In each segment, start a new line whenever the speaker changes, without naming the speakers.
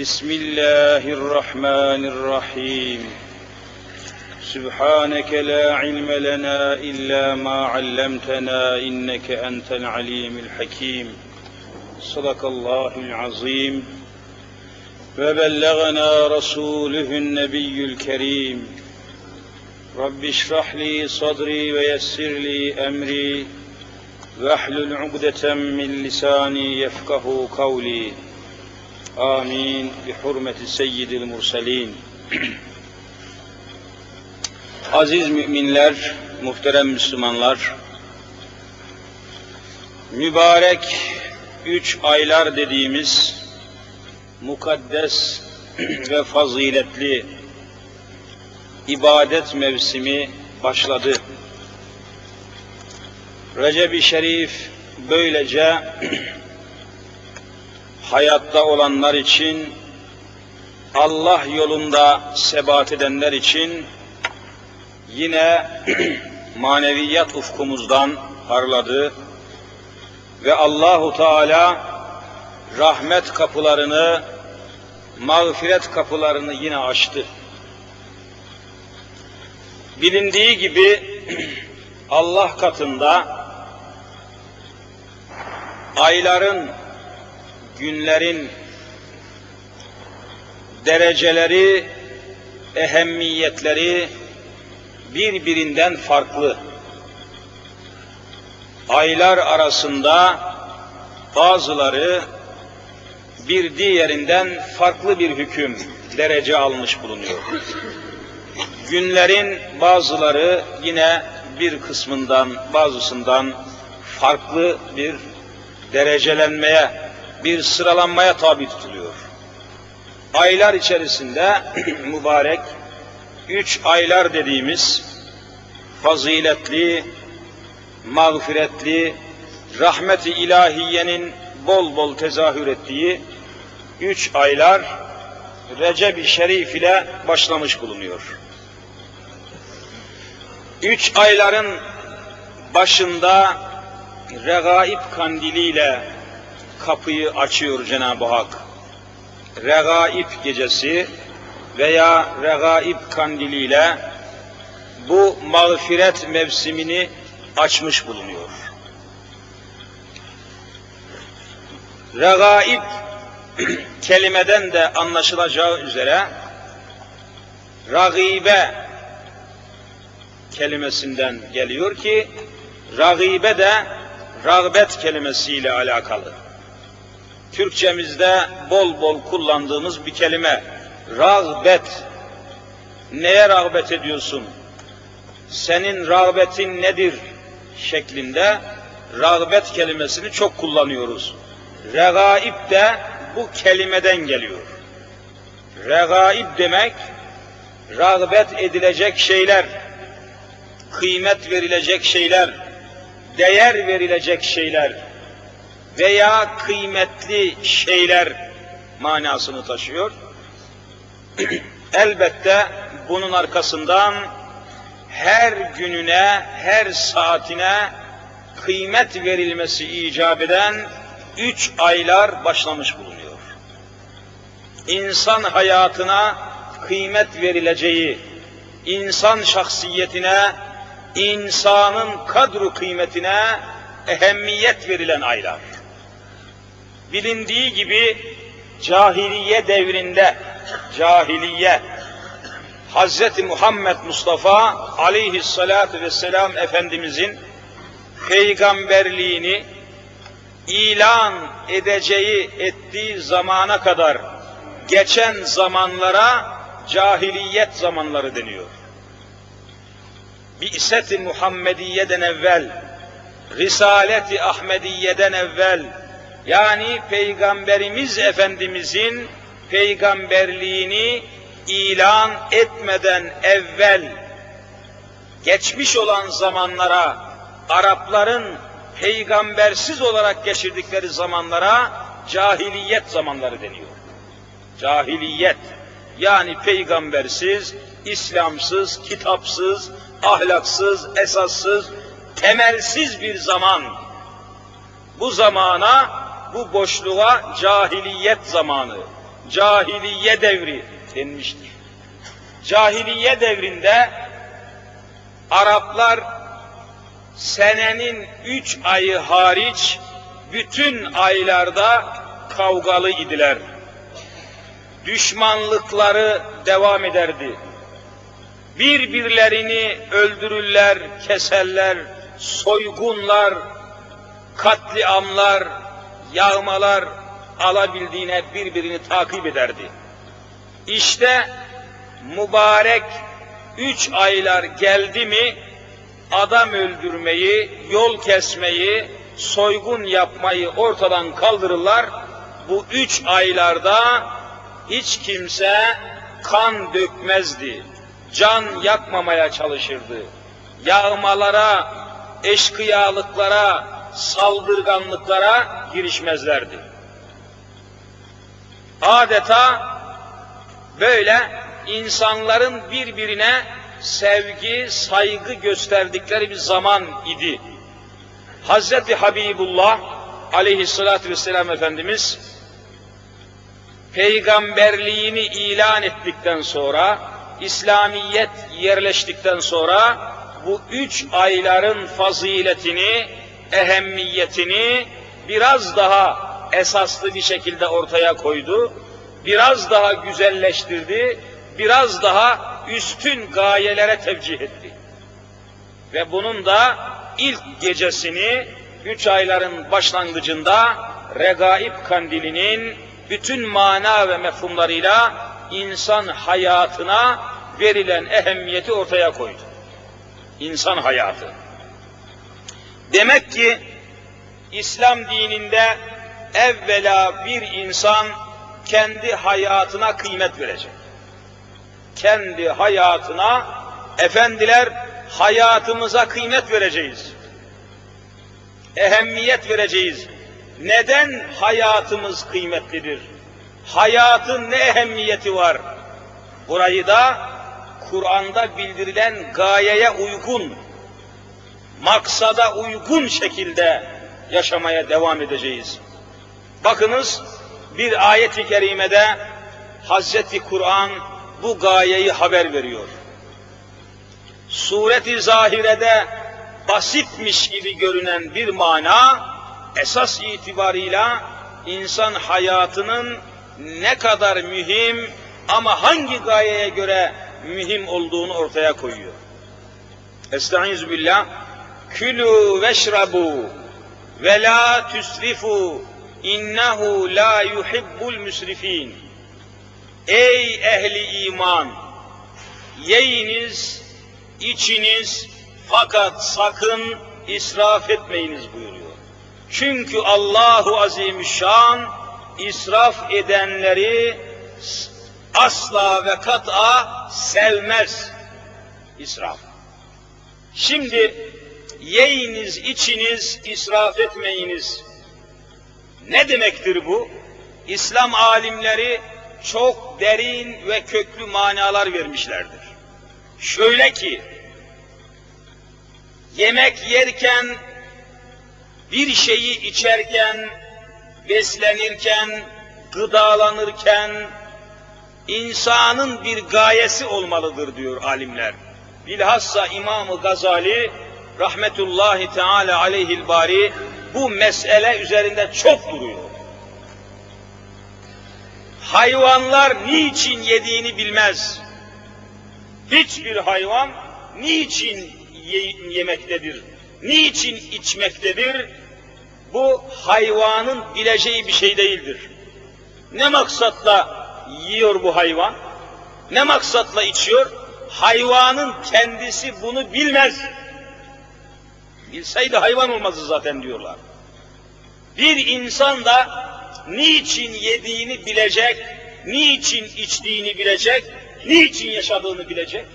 بسم الله الرحمن الرحيم. سبحانك لا علم لنا إلا ما علمتنا إنك أنت العليم الحكيم. صدق الله العظيم. وبلغنا رسوله النبي الكريم. رب اشرح لي صدري ويسر لي أمري. واحلل عقدة من لساني يفقه قولي. Amin. Bi hurmeti seyyidil murselin. Aziz müminler, muhterem Müslümanlar, mübarek üç aylar dediğimiz mukaddes ve faziletli ibadet mevsimi başladı. Recep-i Şerif böylece hayatta olanlar için, Allah yolunda sebat edenler için yine maneviyat ufkumuzdan parladı ve Allahu Teala rahmet kapılarını, mağfiret kapılarını yine açtı. Bilindiği gibi Allah katında ayların, günlerin dereceleri, ehemmiyetleri birbirinden farklı. Aylar arasında bazıları bir diğerinden farklı bir hüküm, derece almış bulunuyor. Günlerin bazıları yine bir kısmından, bazısından farklı bir derecelenmeye, bir sıralanmaya tabi tutuluyor. Aylar içerisinde mübarek üç aylar dediğimiz faziletli, mağfiretli, rahmeti ilahiyenin bol bol tezahür ettiği üç aylar Recep-i Şerif ile başlamış bulunuyor. Üç ayların başında regaib kandiliyle kapıyı açıyor Cenab-ı Hak. Regaib gecesi veya regaib kandiliyle bu mağfiret mevsimini açmış bulunuyor. Regaib kelimeden de anlaşılacağı üzere ragibe kelimesinden geliyor ki ragibe de rağbet kelimesiyle alakalı. Türkçemizde bol bol kullandığımız bir kelime. Rağbet. Neye rağbet ediyorsun? Senin rağbetin nedir? şeklinde rağbet kelimesini çok kullanıyoruz. Regaib de bu kelimeden geliyor. Regaib demek rağbet edilecek şeyler, kıymet verilecek şeyler, değer verilecek şeyler veya kıymetli şeyler manasını taşıyor. Elbette bunun arkasından her gününe, her saatine kıymet verilmesi icap eden üç aylar başlamış bulunuyor. İnsan hayatına kıymet verileceği, insan şahsiyetine, insanın kadru kıymetine ehemmiyet verilen aylar. Bilindiği gibi cahiliye devrinde, cahiliye, Hz. Muhammed Mustafa aleyhissalatu vesselam Efendimizin peygamberliğini ilan edeceği ettiği zamana kadar geçen zamanlara cahiliyet zamanları deniyor. Bi'set-i Muhammediye'den evvel, Risalet-i Ahmediye'den evvel, yani Peygamberimiz Efendimizin peygamberliğini ilan etmeden evvel geçmiş olan zamanlara Arapların peygambersiz olarak geçirdikleri zamanlara cahiliyet zamanları deniyor. Cahiliyet yani peygambersiz, İslamsız, kitapsız, ahlaksız, esassız, temelsiz bir zaman. Bu zamana, bu boşluğa cahiliyet zamanı, cahiliye devri denmiştir. Cahiliye devrinde Araplar senenin üç ayı hariç bütün aylarda kavgalı idiler. Düşmanlıkları devam ederdi. Birbirlerini öldürürler, keserler, soygunlar, katliamlar, yağmalar alabildiğine birbirini takip ederdi. İşte mübarek üç aylar geldi mi adam öldürmeyi, yol kesmeyi, soygun yapmayı ortadan kaldırırlar. Bu üç aylarda hiç kimse kan dökmezdi. Can yakmamaya çalışırdı. Yağmalara, eşkıyalıklara, saldırganlıklara girişmezlerdi. Adeta böyle insanların birbirine sevgi, saygı gösterdikleri bir zaman idi. Hazreti Habibullah aleyhissalatü vesselam Efendimiz peygamberliğini ilan ettikten sonra, İslamiyet yerleştikten sonra bu üç ayların faziletini, ehemmiyetini biraz daha esaslı bir şekilde ortaya koydu. Biraz daha güzelleştirdi, biraz daha üstün gayelere tevcih etti. Ve bunun da ilk gecesini üç ayların başlangıcında Regaib kandilinin bütün mana ve mefhumlarıyla insan hayatına verilen ehemmiyeti ortaya koydu. İnsan hayatı. Demek ki İslam dininde evvela bir insan kendi hayatına kıymet verecek. Kendi hayatına efendiler hayatımıza kıymet vereceğiz. Ehemmiyet vereceğiz. Neden hayatımız kıymetlidir? Hayatın ne ehemmiyeti var? Burayı da Kur'an'da bildirilen gayeye uygun, maksada uygun şekilde yaşamaya devam edeceğiz. Bakınız bir ayet-i kerimede Hazreti Kur'an bu gayeyi haber veriyor. Sureti zahirede basitmiş gibi görünen bir mana esas itibarıyla insan hayatının ne kadar mühim ama hangi gayeye göre mühim olduğunu ortaya koyuyor. Estaizu billah. Külü veşrabu ve la tüsrifu innehu la yuhibbul müsrifin. Ey ehli iman! Yeyiniz, içiniz fakat sakın israf etmeyiniz buyuruyor. Çünkü Allahu Azimüşşan israf edenleri asla ve kat'a sevmez. İsraf. Şimdi yeyiniz, içiniz, israf etmeyiniz. Ne demektir bu? İslam alimleri çok derin ve köklü manalar vermişlerdir. Şöyle ki, yemek yerken, bir şeyi içerken, beslenirken, gıdalanırken, insanın bir gayesi olmalıdır diyor alimler. Bilhassa İmam-ı Gazali rahmetullahi teala aleyhil bari bu mesele üzerinde çok duruyor. Hayvanlar niçin yediğini bilmez. Hiçbir hayvan niçin ye yemektedir, niçin içmektedir? Bu hayvanın bileceği bir şey değildir. Ne maksatla yiyor bu hayvan? Ne maksatla içiyor? Hayvanın kendisi bunu bilmez. Bilseydi hayvan olmazdı zaten diyorlar. Bir insan da niçin yediğini bilecek, niçin içtiğini bilecek, niçin yaşadığını bilecek.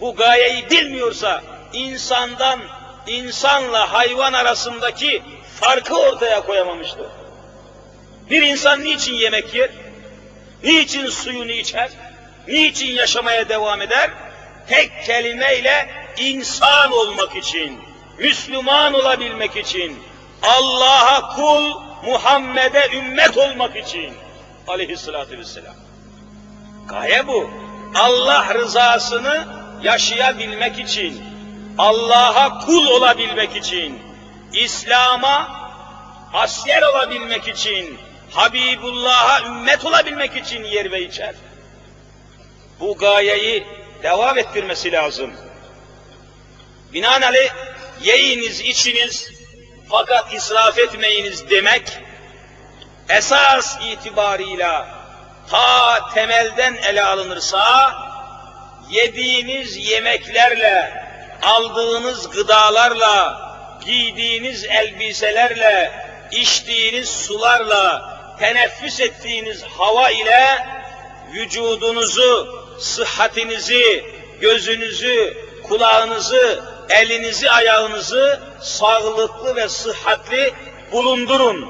Bu gayeyi bilmiyorsa insandan, insanla hayvan arasındaki farkı ortaya koyamamıştır. Bir insan niçin yemek yer? Niçin suyunu içer? Niçin yaşamaya devam eder? Tek kelimeyle insan olmak için, Müslüman olabilmek için, Allah'a kul, Muhammed'e ümmet olmak için. Aleyhissalatü vesselam. Gaye bu. Allah rızasını yaşayabilmek için, Allah'a kul olabilmek için, İslam'a asker olabilmek için, Habibullah'a ümmet olabilmek için yer ve içer. Bu gayeyi devam ettirmesi lazım. Binaenaleyh yiyiniz, içiniz fakat israf etmeyiniz demek esas itibarıyla ta temelden ele alınırsa yediğiniz yemeklerle, aldığınız gıdalarla, giydiğiniz elbiselerle, içtiğiniz sularla, teneffüs ettiğiniz hava ile vücudunuzu, sıhhatinizi, gözünüzü, kulağınızı, elinizi, ayağınızı sağlıklı ve sıhhatli bulundurun.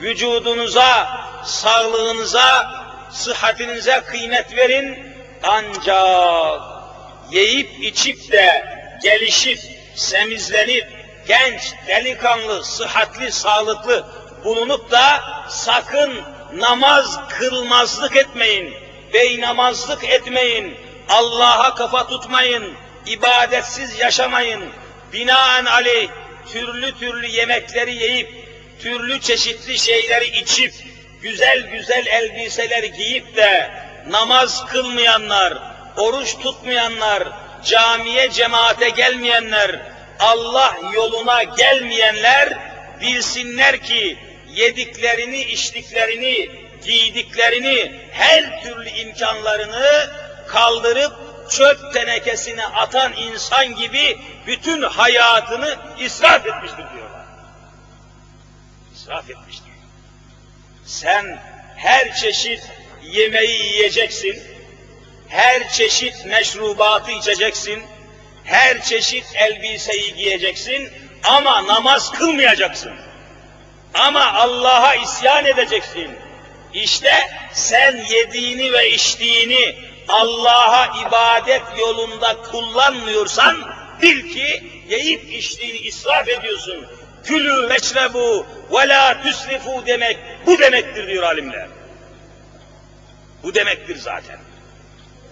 Vücudunuza, sağlığınıza, sıhhatinize kıymet verin. Ancak yiyip içip de gelişip, semizlenip, genç, delikanlı, sıhhatli, sağlıklı bulunup da sakın namaz kılmazlık etmeyin, beynamazlık etmeyin, Allah'a kafa tutmayın, ibadetsiz yaşamayın. Binaenaleyh türlü türlü yemekleri yiyip, türlü çeşitli şeyleri içip, güzel güzel elbiseler giyip de namaz kılmayanlar, oruç tutmayanlar, camiye cemaate gelmeyenler, Allah yoluna gelmeyenler bilsinler ki yediklerini, içtiklerini, giydiklerini, her türlü imkanlarını kaldırıp çöp tenekesine atan insan gibi bütün hayatını israf etmiştir diyorlar. İsraf etmiştir. Sen her çeşit yemeği yiyeceksin, her çeşit meşrubatı içeceksin, her çeşit elbiseyi giyeceksin ama namaz kılmayacaksın. Ama Allah'a isyan edeceksin. İşte sen yediğini ve içtiğini Allah'a ibadet yolunda kullanmıyorsan bil ki yiyip içtiğini israf ediyorsun. Külü veşrebu ve la tüsrifu demek bu demektir diyor alimler. Bu demektir zaten.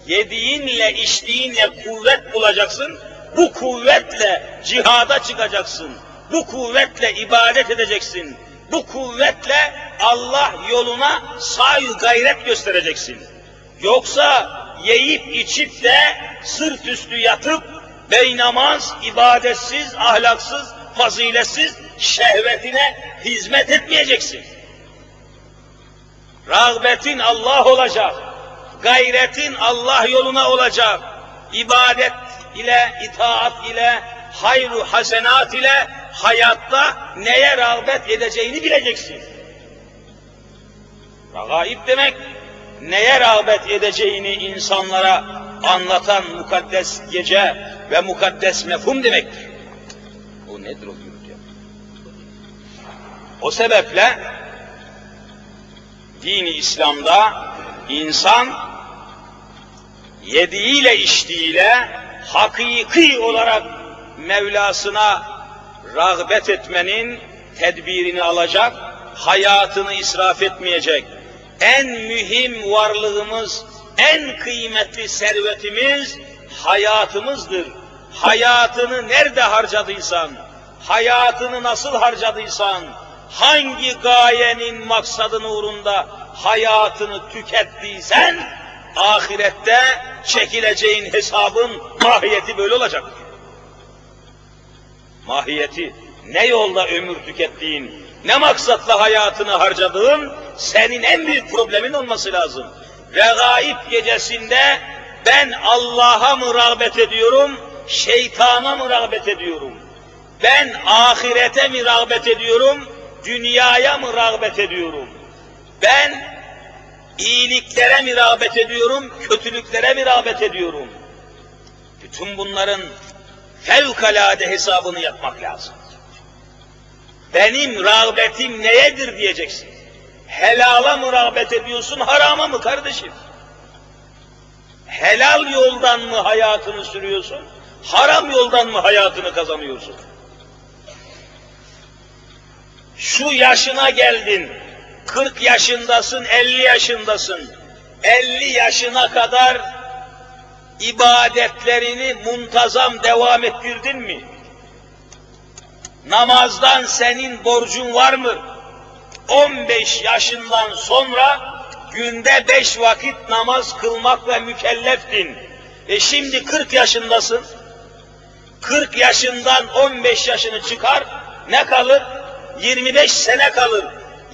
Yediğinle içtiğinle kuvvet bulacaksın. Bu kuvvetle cihada çıkacaksın. Bu kuvvetle ibadet edeceksin. Bu kuvvetle Allah yoluna say gayret göstereceksin. Yoksa yiyip içip de sırt üstü yatıp beynamaz, ibadetsiz, ahlaksız, faziletsiz şehvetine hizmet etmeyeceksin. Rağbetin Allah olacak, gayretin Allah yoluna olacak, ibadet ile, itaat ile, hayru hasenat ile hayatta neye rağbet edeceğini bileceksin. Ragaib demek, neye rağbet edeceğini insanlara anlatan mukaddes gece ve mukaddes mefhum demektir. O nedir o diyor. O sebeple dini İslam'da insan yediğiyle içtiğiyle hakiki olarak Mevlasına rağbet etmenin tedbirini alacak, hayatını israf etmeyecek. En mühim varlığımız, en kıymetli servetimiz hayatımızdır. Hayatını nerede harcadıysan, hayatını nasıl harcadıysan, hangi gayenin maksadın uğrunda hayatını tükettiysen, ahirette çekileceğin hesabın mahiyeti böyle olacak. Mahiyeti, ne yolda ömür tükettiğin, ne maksatla hayatını harcadığın, senin en büyük problemin olması lazım. Ve gayip gecesinde ben Allah'a mı rağbet ediyorum, şeytana mı rağbet ediyorum? Ben ahirete mi rağbet ediyorum, dünyaya mı rağbet ediyorum? Ben iyiliklere mi rağbet ediyorum, kötülüklere mi rağbet ediyorum? Bütün bunların fevkalade hesabını yapmak lazım. Benim rağbetim neyedir diyeceksin. Helala mı rağbet ediyorsun, harama mı kardeşim? Helal yoldan mı hayatını sürüyorsun, haram yoldan mı hayatını kazanıyorsun? Şu yaşına geldin, 40 yaşındasın, 50 yaşındasın. 50 yaşına kadar ibadetlerini muntazam devam ettirdin mi? Namazdan senin borcun var mı? 15 yaşından sonra günde 5 vakit namaz kılmakla mükelleftin. E şimdi 40 yaşındasın. 40 yaşından 15 yaşını çıkar, ne kalır? 25 sene kalır.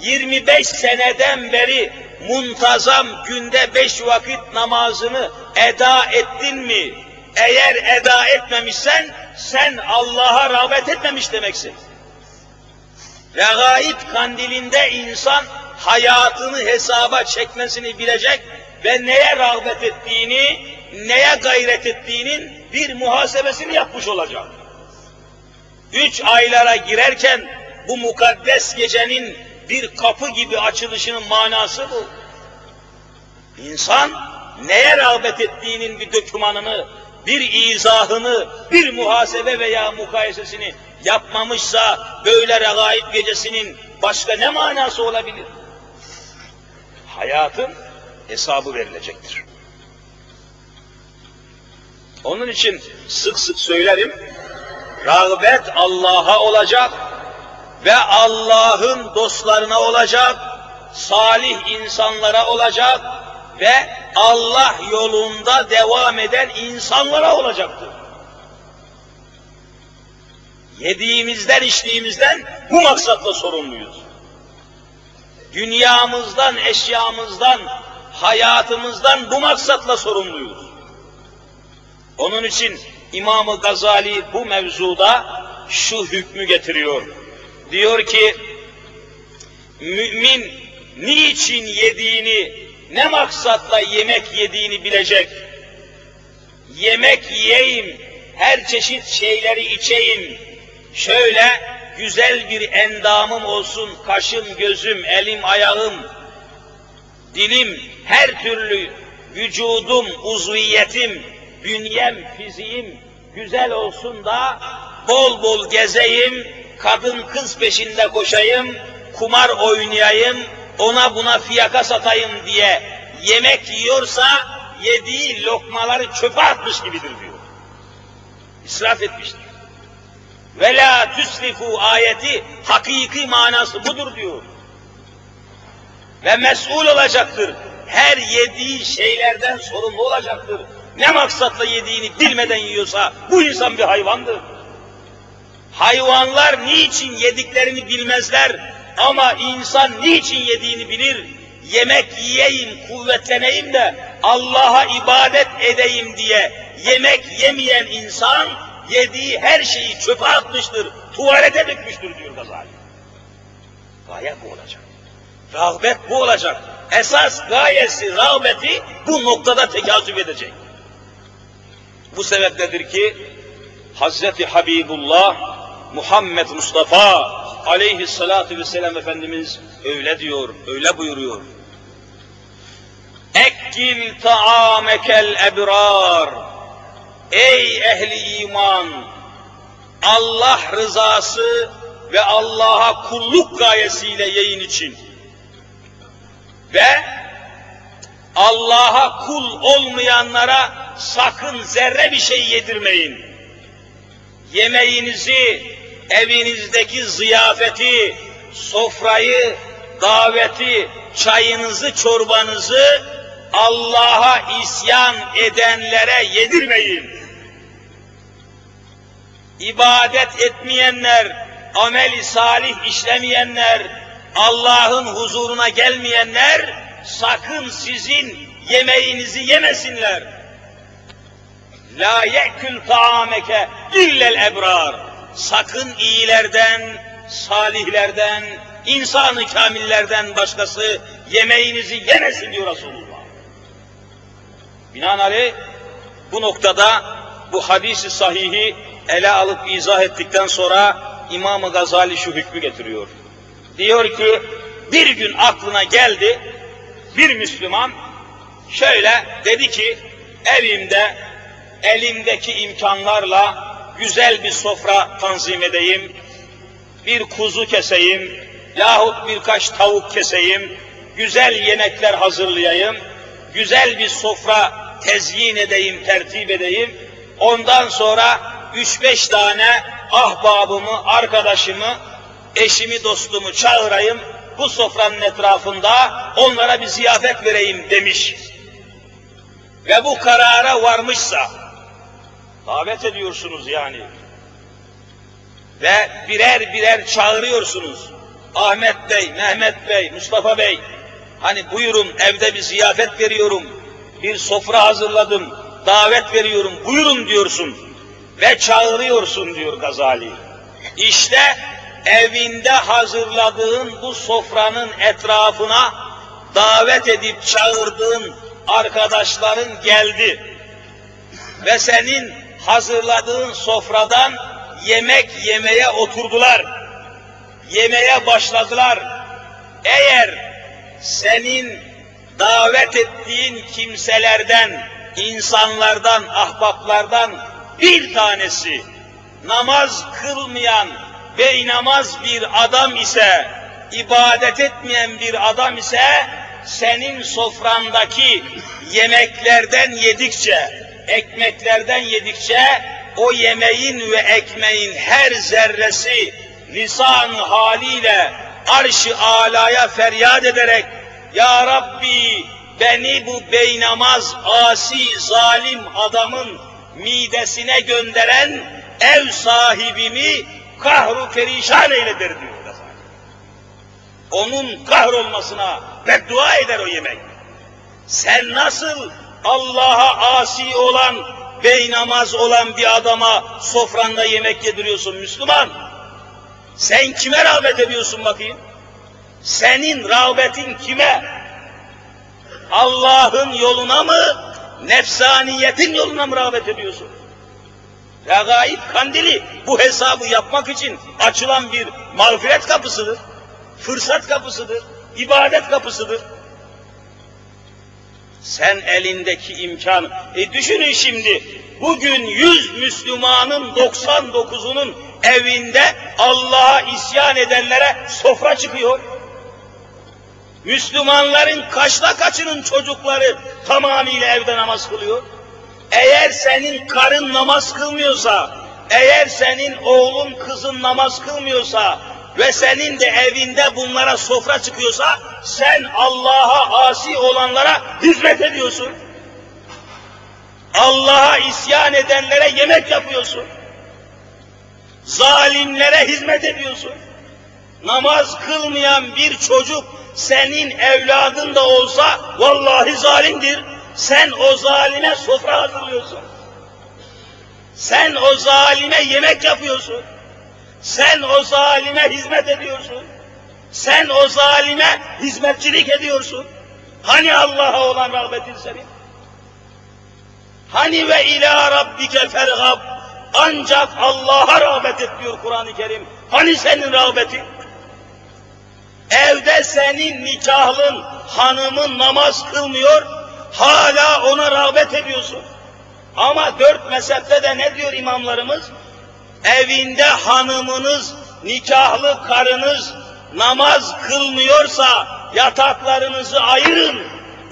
25 seneden beri muntazam günde 5 vakit namazını eda ettin mi? Eğer eda etmemişsen, sen Allah'a rağbet etmemiş demeksin. Regaib kandilinde insan hayatını hesaba çekmesini bilecek ve neye rağbet ettiğini, neye gayret ettiğinin bir muhasebesini yapmış olacak. Üç aylara girerken bu mukaddes gecenin bir kapı gibi açılışının manası bu. İnsan neye rağbet ettiğinin bir dokümanını, bir izahını, bir muhasebe veya mukayesesini yapmamışsa böyle regaib gecesinin başka ne manası olabilir? Hayatın hesabı verilecektir. Onun için sık sık söylerim, rağbet Allah'a olacak ve Allah'ın dostlarına olacak, salih insanlara olacak ve Allah yolunda devam eden insanlara olacaktır. Yediğimizden, içtiğimizden bu maksatla sorumluyuz. Dünyamızdan, eşyamızdan, hayatımızdan bu maksatla sorumluyuz. Onun için İmam-ı Gazali bu mevzuda şu hükmü getiriyor. Diyor ki, mümin niçin yediğini, ne maksatla yemek yediğini bilecek. Yemek yiyeyim, her çeşit şeyleri içeyim, şöyle güzel bir endamım olsun, kaşım, gözüm, elim, ayağım, dilim, her türlü vücudum, uzviyetim, bünyem, fiziğim güzel olsun da bol bol gezeyim, kadın kız peşinde koşayım, kumar oynayayım, ona buna fiyaka satayım diye yemek yiyorsa yediği lokmaları çöpe atmış gibidir diyor. İsraf etmiştir. Ve la tüsrifu ayeti hakiki manası budur diyor. Ve mesul olacaktır. Her yediği şeylerden sorumlu olacaktır. Ne maksatla yediğini bilmeden yiyorsa bu insan bir hayvandır. Hayvanlar niçin yediklerini bilmezler ama insan niçin yediğini bilir. Yemek yiyeyim, kuvvetleneyim de Allah'a ibadet edeyim diye yemek yemeyen insan yediği her şeyi çöpe atmıştır, tuvalete dökmüştür diyor Gazali. Gaye bu olacak. Rağbet bu olacak. Esas gayesi, rağbeti bu noktada tekazüp edecek. Bu sebepledir ki Hazreti Habibullah Muhammed Mustafa aleyhissalatu vesselam Efendimiz öyle diyor, öyle buyuruyor. Ekkil taamekel ebrar Ey ehli iman! Allah rızası ve Allah'a kulluk gayesiyle yayın için ve Allah'a kul olmayanlara sakın zerre bir şey yedirmeyin. Yemeğinizi, evinizdeki ziyafeti, sofrayı, daveti, çayınızı, çorbanızı Allah'a isyan edenlere yedirmeyin. İbadet etmeyenler, ameli salih işlemeyenler, Allah'ın huzuruna gelmeyenler sakın sizin yemeğinizi yemesinler. La ye'kül taameke illel ebrar. Sakın iyilerden, salihlerden, insanı kamillerden başkası yemeğinizi yemesin diyor Resulullah. Binaenaleyh bu noktada bu hadisi sahihi ele alıp izah ettikten sonra İmam-ı Gazali şu hükmü getiriyor. Diyor ki bir gün aklına geldi bir Müslüman şöyle dedi ki evimde elimdeki imkanlarla güzel bir sofra tanzim edeyim, bir kuzu keseyim, yahut birkaç tavuk keseyim, güzel yemekler hazırlayayım, güzel bir sofra tezyin edeyim, tertip edeyim. Ondan sonra üç beş tane ahbabımı, arkadaşımı, eşimi, dostumu çağırayım, bu sofranın etrafında onlara bir ziyafet vereyim demiş. Ve bu karara varmışsa, davet ediyorsunuz yani. Ve birer birer çağırıyorsunuz. Ahmet Bey, Mehmet Bey, Mustafa Bey, hani buyurun evde bir ziyafet veriyorum, bir sofra hazırladım, davet veriyorum, buyurun diyorsun ve çağırıyorsun diyor Gazali. İşte evinde hazırladığın bu sofranın etrafına davet edip çağırdığın arkadaşların geldi ve senin hazırladığın sofradan yemek yemeye oturdular. Yemeye başladılar. Eğer senin davet ettiğin kimselerden, insanlardan, ahbaplardan bir tanesi namaz kılmayan, beynamaz bir adam ise, ibadet etmeyen bir adam ise, senin sofrandaki yemeklerden yedikçe, ekmeklerden yedikçe, o yemeğin ve ekmeğin her zerresi lisan haliyle arş-ı alaya feryat ederek Ya Rabbi beni bu beynamaz, asi, zalim adamın midesine gönderen ev sahibimi kahru perişan eyle der diyor. Onun kahrolmasına beddua eder o yemek. Sen nasıl Allah'a asi olan, beynamaz olan bir adama sofranda yemek yediriyorsun Müslüman? Sen kime rağbet ediyorsun bakayım? Senin rağbetin kime? Allah'ın yoluna mı, nefsaniyetin yoluna mı rağbet ediyorsun? Regaib kandili bu hesabı yapmak için açılan bir mağfiret kapısıdır. Fırsat kapısıdır, ibadet kapısıdır. Sen elindeki imkan, e düşünün şimdi, bugün yüz Müslümanın 99'unun evinde Allah'a isyan edenlere sofra çıkıyor. Müslümanların kaçta kaçının çocukları tamamıyla evde namaz kılıyor. Eğer senin karın namaz kılmıyorsa, eğer senin oğlun kızın namaz kılmıyorsa ve senin de evinde bunlara sofra çıkıyorsa sen Allah'a asi olanlara hizmet ediyorsun. Allah'a isyan edenlere yemek yapıyorsun. Zalimlere hizmet ediyorsun. Namaz kılmayan bir çocuk senin evladın da olsa vallahi zalimdir. Sen o zalime sofra hazırlıyorsun. Sen o zalime yemek yapıyorsun. Sen o zalime hizmet ediyorsun. Sen o zalime hizmetçilik ediyorsun. Hani Allah'a olan rağbetin senin? Hani ve ila rabbike fergab ancak Allah'a rağbet et diyor Kur'an-ı Kerim. Hani senin rağbetin? Evde senin nikahlın hanımın namaz kılmıyor, hala ona rağbet ediyorsun. Ama dört mezhepte de ne diyor imamlarımız? Evinde hanımınız, nikahlı karınız namaz kılmıyorsa yataklarınızı ayırın.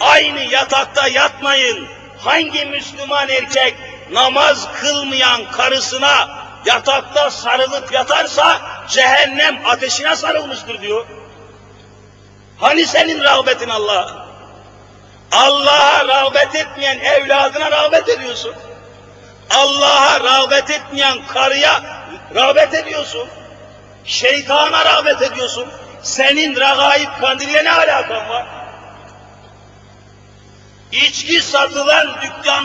Aynı yatakta yatmayın. Hangi Müslüman erkek namaz kılmayan karısına yatakta sarılıp yatarsa cehennem ateşine sarılmıştır diyor. Hani senin rağbetin Allah'a? Allah'a rağbet etmeyen evladına rağbet ediyorsun. Allah'a rağbet etmeyen karıya rağbet ediyorsun. Şeytana rağbet ediyorsun. Senin regaib kandiliyle ne alakan var? İçki satılan dükkan